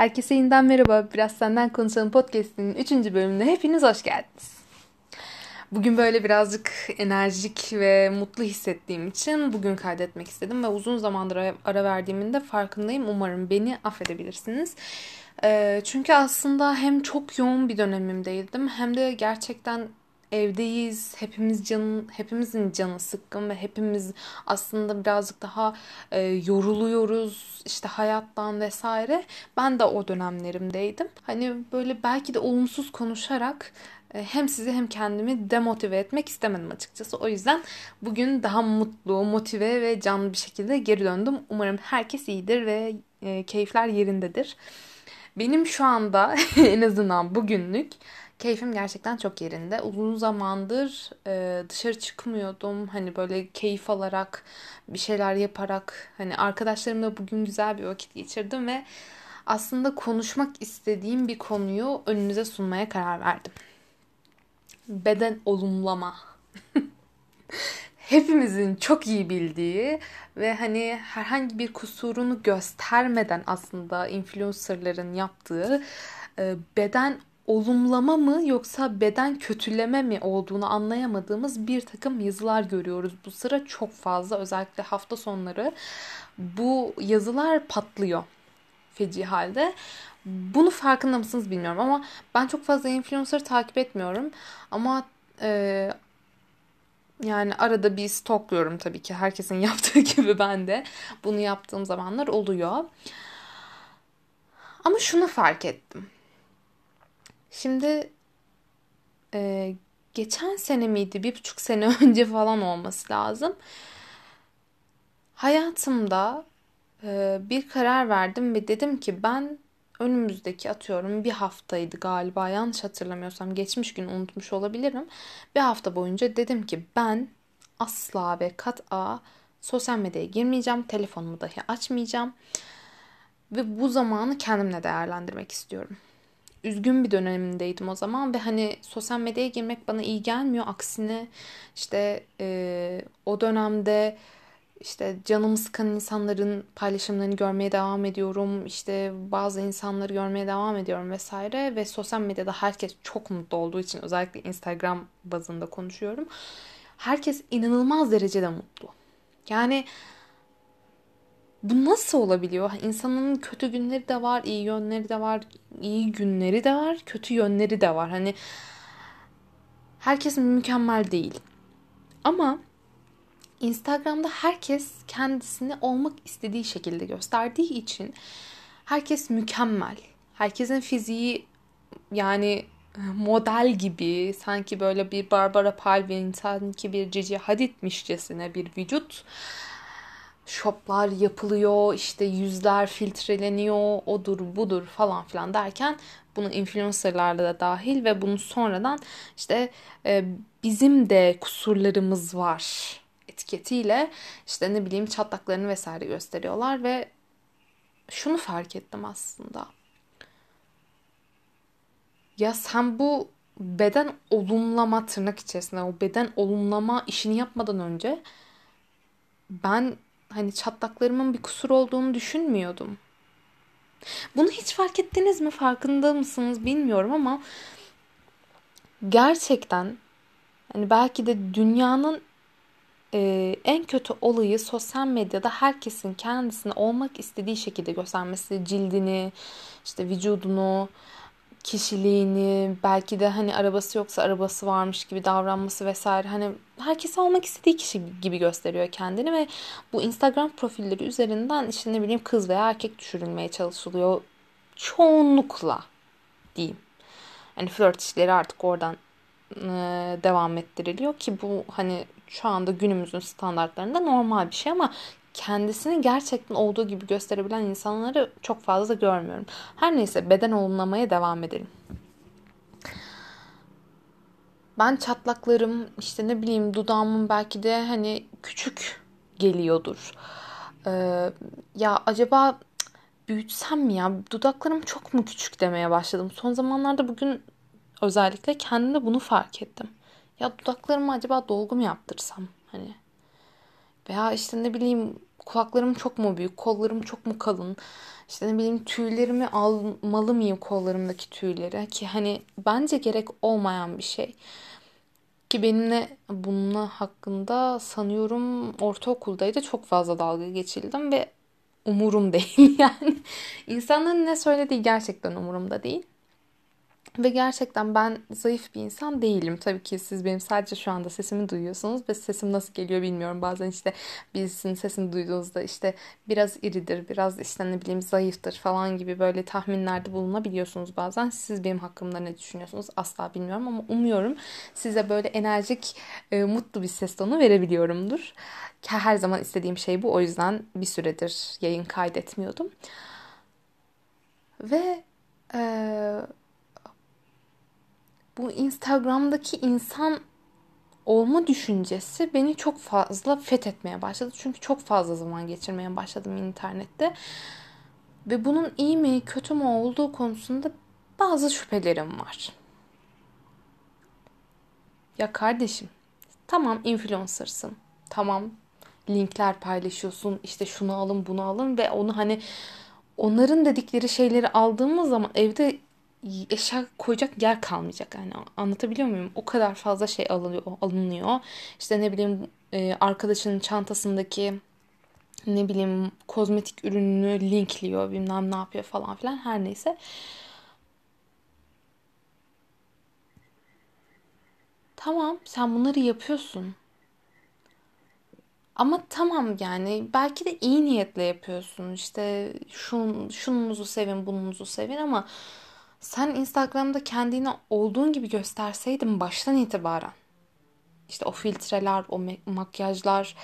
Herkese yeniden merhaba. Biraz Senden Konuşalım podcast'inin 3. bölümüne hepiniz hoş geldiniz. Bugün böyle birazcık enerjik ve mutlu hissettiğim için bugün kaydetmek istedim ve uzun zamandır ara verdiğimin de farkındayım. Umarım beni affedebilirsiniz. Ee, çünkü aslında hem çok yoğun bir dönemimdeydim hem de gerçekten evdeyiz. Hepimiz canın hepimizin canı sıkkın ve hepimiz aslında birazcık daha e, yoruluyoruz işte hayattan vesaire. Ben de o dönemlerimdeydim. Hani böyle belki de olumsuz konuşarak e, hem sizi hem kendimi demotive etmek istemedim açıkçası. O yüzden bugün daha mutlu, motive ve canlı bir şekilde geri döndüm. Umarım herkes iyidir ve e, keyifler yerindedir. Benim şu anda en azından bugünlük keyfim gerçekten çok yerinde. Uzun zamandır e, dışarı çıkmıyordum. Hani böyle keyif alarak bir şeyler yaparak hani arkadaşlarımla bugün güzel bir vakit geçirdim ve aslında konuşmak istediğim bir konuyu önünüze sunmaya karar verdim. Beden olumlama. hepimizin çok iyi bildiği ve hani herhangi bir kusurunu göstermeden aslında influencerların yaptığı e, beden olumlama mı yoksa beden kötüleme mi olduğunu anlayamadığımız bir takım yazılar görüyoruz. Bu sıra çok fazla özellikle hafta sonları bu yazılar patlıyor feci halde. Bunu farkında mısınız bilmiyorum ama ben çok fazla influencer takip etmiyorum. Ama e, yani arada bir stokluyorum tabii ki. Herkesin yaptığı gibi ben de bunu yaptığım zamanlar oluyor. Ama şunu fark ettim. Şimdi e, geçen sene miydi? Bir buçuk sene önce falan olması lazım. Hayatımda e, bir karar verdim ve dedim ki ben önümüzdeki atıyorum bir haftaydı galiba yanlış hatırlamıyorsam geçmiş gün unutmuş olabilirim. Bir hafta boyunca dedim ki ben asla ve kat'a sosyal medyaya girmeyeceğim. Telefonumu dahi açmayacağım. Ve bu zamanı kendimle değerlendirmek istiyorum üzgün bir dönemindeydim o zaman ve hani sosyal medyaya girmek bana iyi gelmiyor. Aksine işte e, o dönemde işte canımı sıkan insanların paylaşımlarını görmeye devam ediyorum. İşte bazı insanları görmeye devam ediyorum vesaire ve sosyal medyada herkes çok mutlu olduğu için özellikle Instagram bazında konuşuyorum. Herkes inanılmaz derecede mutlu. Yani bu nasıl olabiliyor? İnsanın kötü günleri de var, iyi yönleri de var, iyi günleri de var, kötü yönleri de var. Hani herkes mükemmel değil. Ama Instagram'da herkes kendisini olmak istediği şekilde gösterdiği için herkes mükemmel. Herkesin fiziği yani model gibi sanki böyle bir Barbara Palvin sanki bir Cici Hadid'mişçesine bir vücut shoplar yapılıyor, işte yüzler filtreleniyor, odur budur falan filan derken bunu influencerlarla da dahil ve bunu sonradan işte e, bizim de kusurlarımız var etiketiyle işte ne bileyim çatlaklarını vesaire gösteriyorlar ve şunu fark ettim aslında. Ya sen bu beden olumlama tırnak içerisinde o beden olumlama işini yapmadan önce ben hani çatlaklarımın bir kusur olduğunu düşünmüyordum. Bunu hiç fark ettiniz mi? Farkında mısınız bilmiyorum ama gerçekten hani belki de dünyanın e, en kötü olayı sosyal medyada herkesin kendisini olmak istediği şekilde göstermesi, cildini, işte vücudunu, kişiliğini, belki de hani arabası yoksa arabası varmış gibi davranması vesaire. Hani herkes olmak istediği kişi gibi gösteriyor kendini ve bu Instagram profilleri üzerinden işte ne bileyim kız veya erkek düşürülmeye çalışılıyor. Çoğunlukla diyeyim. Hani flört işleri artık oradan e, devam ettiriliyor ki bu hani şu anda günümüzün standartlarında normal bir şey ama kendisini gerçekten olduğu gibi gösterebilen insanları çok fazla görmüyorum. Her neyse beden olumlamaya devam edelim. Ben çatlaklarım işte ne bileyim dudağımın belki de hani küçük geliyordur. Ee, ya acaba büyütsem mi ya dudaklarım çok mu küçük demeye başladım. Son zamanlarda bugün özellikle kendimde bunu fark ettim. Ya dudaklarımı acaba dolgu mu yaptırsam hani veya işte ne bileyim kulaklarım çok mu büyük, kollarım çok mu kalın? İşte ne bileyim tüylerimi almalı mıyım kollarımdaki tüyleri? Ki hani bence gerek olmayan bir şey. Ki benimle bununla hakkında sanıyorum ortaokuldaydı çok fazla dalga geçildim ve umurum değil yani. İnsanların ne söylediği gerçekten umurumda değil. Ve gerçekten ben zayıf bir insan değilim. Tabii ki siz benim sadece şu anda sesimi duyuyorsunuz ve sesim nasıl geliyor bilmiyorum. Bazen işte birisinin sesini duyduğunuzda işte biraz iridir, biraz işte ne bileyim zayıftır falan gibi böyle tahminlerde bulunabiliyorsunuz bazen. Siz benim hakkımda ne düşünüyorsunuz asla bilmiyorum ama umuyorum size böyle enerjik, e, mutlu bir ses tonu verebiliyorumdur. Her zaman istediğim şey bu. O yüzden bir süredir yayın kaydetmiyordum. Ve eee bu Instagram'daki insan olma düşüncesi beni çok fazla fethetmeye başladı. Çünkü çok fazla zaman geçirmeye başladım internette. Ve bunun iyi mi kötü mü olduğu konusunda bazı şüphelerim var. Ya kardeşim tamam influencer'sın. Tamam linkler paylaşıyorsun. işte şunu alın bunu alın ve onu hani onların dedikleri şeyleri aldığımız zaman evde eşya koyacak yer kalmayacak yani anlatabiliyor muyum? O kadar fazla şey alınıyor, alınıyor. İşte ne bileyim e, arkadaşının çantasındaki ne bileyim kozmetik ürününü linkliyor bilmem ne yapıyor falan filan her neyse. Tamam sen bunları yapıyorsun. Ama tamam yani belki de iyi niyetle yapıyorsun. İşte şun, şununuzu sevin bununuzu sevin ama sen Instagram'da kendini olduğun gibi gösterseydin baştan itibaren işte o filtreler, o makyajlar,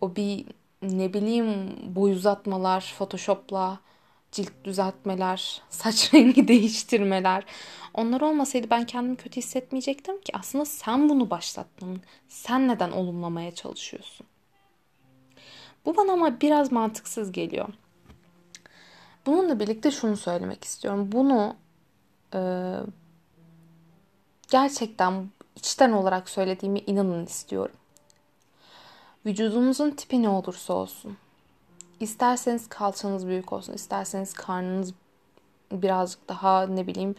o bir ne bileyim boy uzatmalar, photoshopla cilt düzeltmeler, saç rengi değiştirmeler. Onlar olmasaydı ben kendimi kötü hissetmeyecektim ki. Aslında sen bunu başlattın. Sen neden olumlamaya çalışıyorsun? Bu bana ama biraz mantıksız geliyor. Bununla birlikte şunu söylemek istiyorum. Bunu e, gerçekten içten olarak söylediğimi inanın istiyorum. Vücudunuzun tipi ne olursa olsun. İsterseniz kalçanız büyük olsun, isterseniz karnınız birazcık daha ne bileyim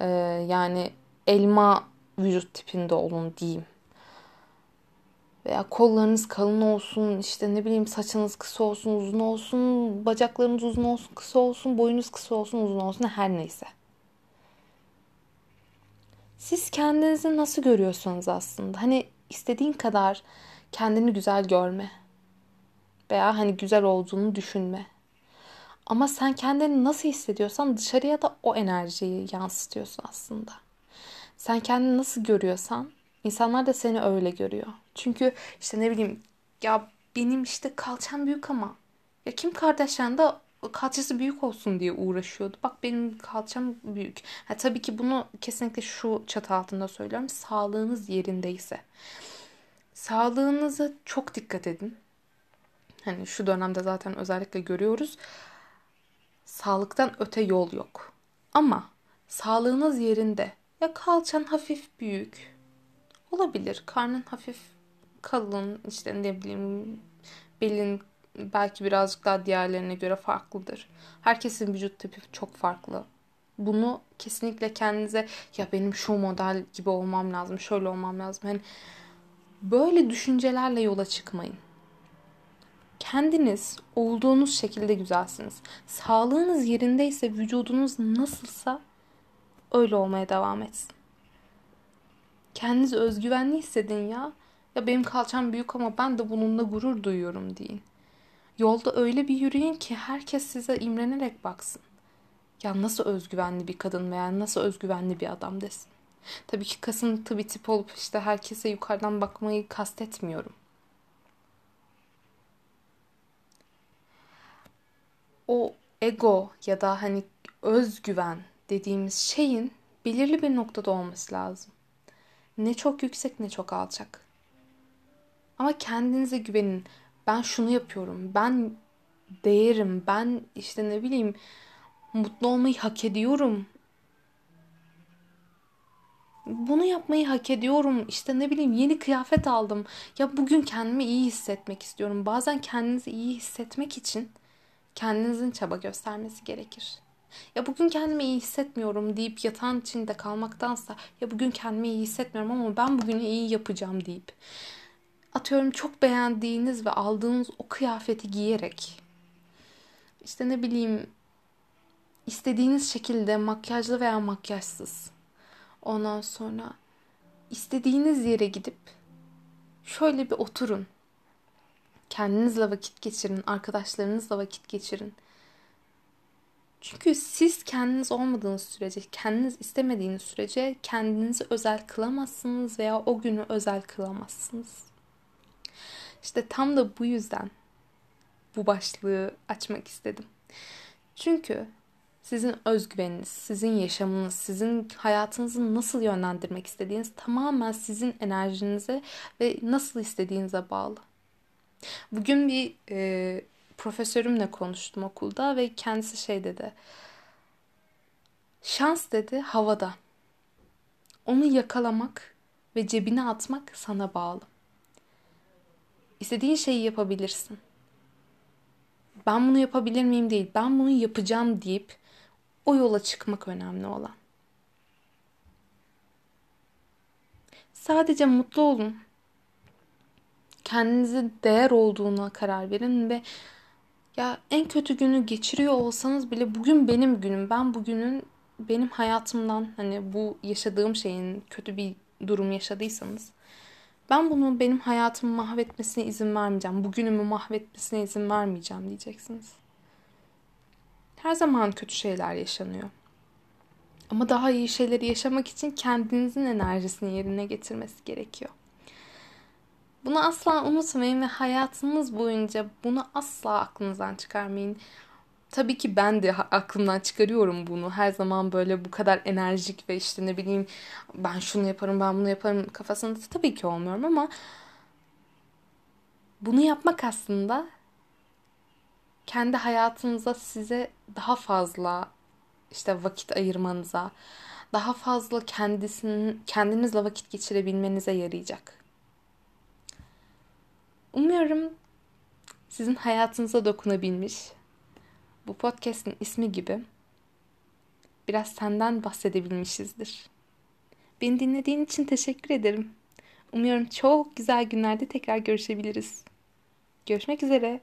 e, yani elma vücut tipinde olun diyeyim. Veya kollarınız kalın olsun, işte ne bileyim saçınız kısa olsun, uzun olsun, bacaklarınız uzun olsun, kısa olsun, boyunuz kısa olsun, uzun olsun her neyse. Siz kendinizi nasıl görüyorsunuz aslında? Hani istediğin kadar kendini güzel görme. Veya hani güzel olduğunu düşünme. Ama sen kendini nasıl hissediyorsan dışarıya da o enerjiyi yansıtıyorsun aslında. Sen kendini nasıl görüyorsan insanlar da seni öyle görüyor. Çünkü işte ne bileyim ya benim işte kalçam büyük ama ya Kim Kardashian da kalçası büyük olsun diye uğraşıyordu. Bak benim kalçam büyük. Ha, tabii ki bunu kesinlikle şu çatı altında söylüyorum. Sağlığınız yerindeyse. Sağlığınıza çok dikkat edin. Hani şu dönemde zaten özellikle görüyoruz. Sağlıktan öte yol yok. Ama sağlığınız yerinde. Ya kalçan hafif büyük. Olabilir. Karnın hafif kalın. işte ne bileyim belin belki birazcık daha diğerlerine göre farklıdır. Herkesin vücut tipi çok farklı. Bunu kesinlikle kendinize ya benim şu model gibi olmam lazım, şöyle olmam lazım. Hani böyle düşüncelerle yola çıkmayın. Kendiniz olduğunuz şekilde güzelsiniz. Sağlığınız yerindeyse, vücudunuz nasılsa öyle olmaya devam etsin. Kendinizi özgüvenli hissedin ya. Ya benim kalçam büyük ama ben de bununla gurur duyuyorum deyin. Yolda öyle bir yürüyün ki herkes size imrenerek baksın. Ya nasıl özgüvenli bir kadın veya nasıl özgüvenli bir adam desin. Tabii ki kasıntı bir tip olup işte herkese yukarıdan bakmayı kastetmiyorum. O ego ya da hani özgüven dediğimiz şeyin belirli bir noktada olması lazım. Ne çok yüksek ne çok alçak. Ama kendinize güvenin ben şunu yapıyorum. Ben değerim. Ben işte ne bileyim mutlu olmayı hak ediyorum. bunu yapmayı hak ediyorum. İşte ne bileyim yeni kıyafet aldım. Ya bugün kendimi iyi hissetmek istiyorum. Bazen kendinizi iyi hissetmek için kendinizin çaba göstermesi gerekir. Ya bugün kendimi iyi hissetmiyorum deyip yatağın içinde kalmaktansa ya bugün kendimi iyi hissetmiyorum ama ben bugün iyi yapacağım deyip atıyorum çok beğendiğiniz ve aldığınız o kıyafeti giyerek işte ne bileyim istediğiniz şekilde makyajlı veya makyajsız ondan sonra istediğiniz yere gidip şöyle bir oturun. Kendinizle vakit geçirin, arkadaşlarınızla vakit geçirin. Çünkü siz kendiniz olmadığınız sürece, kendiniz istemediğiniz sürece kendinizi özel kılamazsınız veya o günü özel kılamazsınız. İşte tam da bu yüzden bu başlığı açmak istedim. Çünkü sizin özgüveniniz, sizin yaşamınız, sizin hayatınızı nasıl yönlendirmek istediğiniz tamamen sizin enerjinize ve nasıl istediğinize bağlı. Bugün bir e, profesörümle konuştum okulda ve kendisi şey dedi. Şans dedi havada. Onu yakalamak ve cebine atmak sana bağlı. İstediğin şeyi yapabilirsin. Ben bunu yapabilir miyim değil. Ben bunu yapacağım deyip o yola çıkmak önemli olan. Sadece mutlu olun. Kendinize değer olduğuna karar verin ve ya en kötü günü geçiriyor olsanız bile bugün benim günüm. Ben bugünün benim hayatımdan hani bu yaşadığım şeyin kötü bir durum yaşadıysanız ben bunu benim hayatımı mahvetmesine izin vermeyeceğim. Bugünümü mahvetmesine izin vermeyeceğim diyeceksiniz. Her zaman kötü şeyler yaşanıyor. Ama daha iyi şeyleri yaşamak için kendinizin enerjisini yerine getirmesi gerekiyor. Bunu asla unutmayın ve hayatınız boyunca bunu asla aklınızdan çıkarmayın. Tabii ki ben de aklımdan çıkarıyorum bunu. Her zaman böyle bu kadar enerjik ve işte ne bileyim ben şunu yaparım ben bunu yaparım kafasında tabii ki olmuyorum ama bunu yapmak aslında kendi hayatınıza size daha fazla işte vakit ayırmanıza, daha fazla kendisinin kendinizle vakit geçirebilmenize yarayacak. Umuyorum sizin hayatınıza dokunabilmiş. Bu podcast'in ismi gibi biraz senden bahsedebilmişizdir. Beni dinlediğin için teşekkür ederim. Umuyorum çok güzel günlerde tekrar görüşebiliriz. Görüşmek üzere.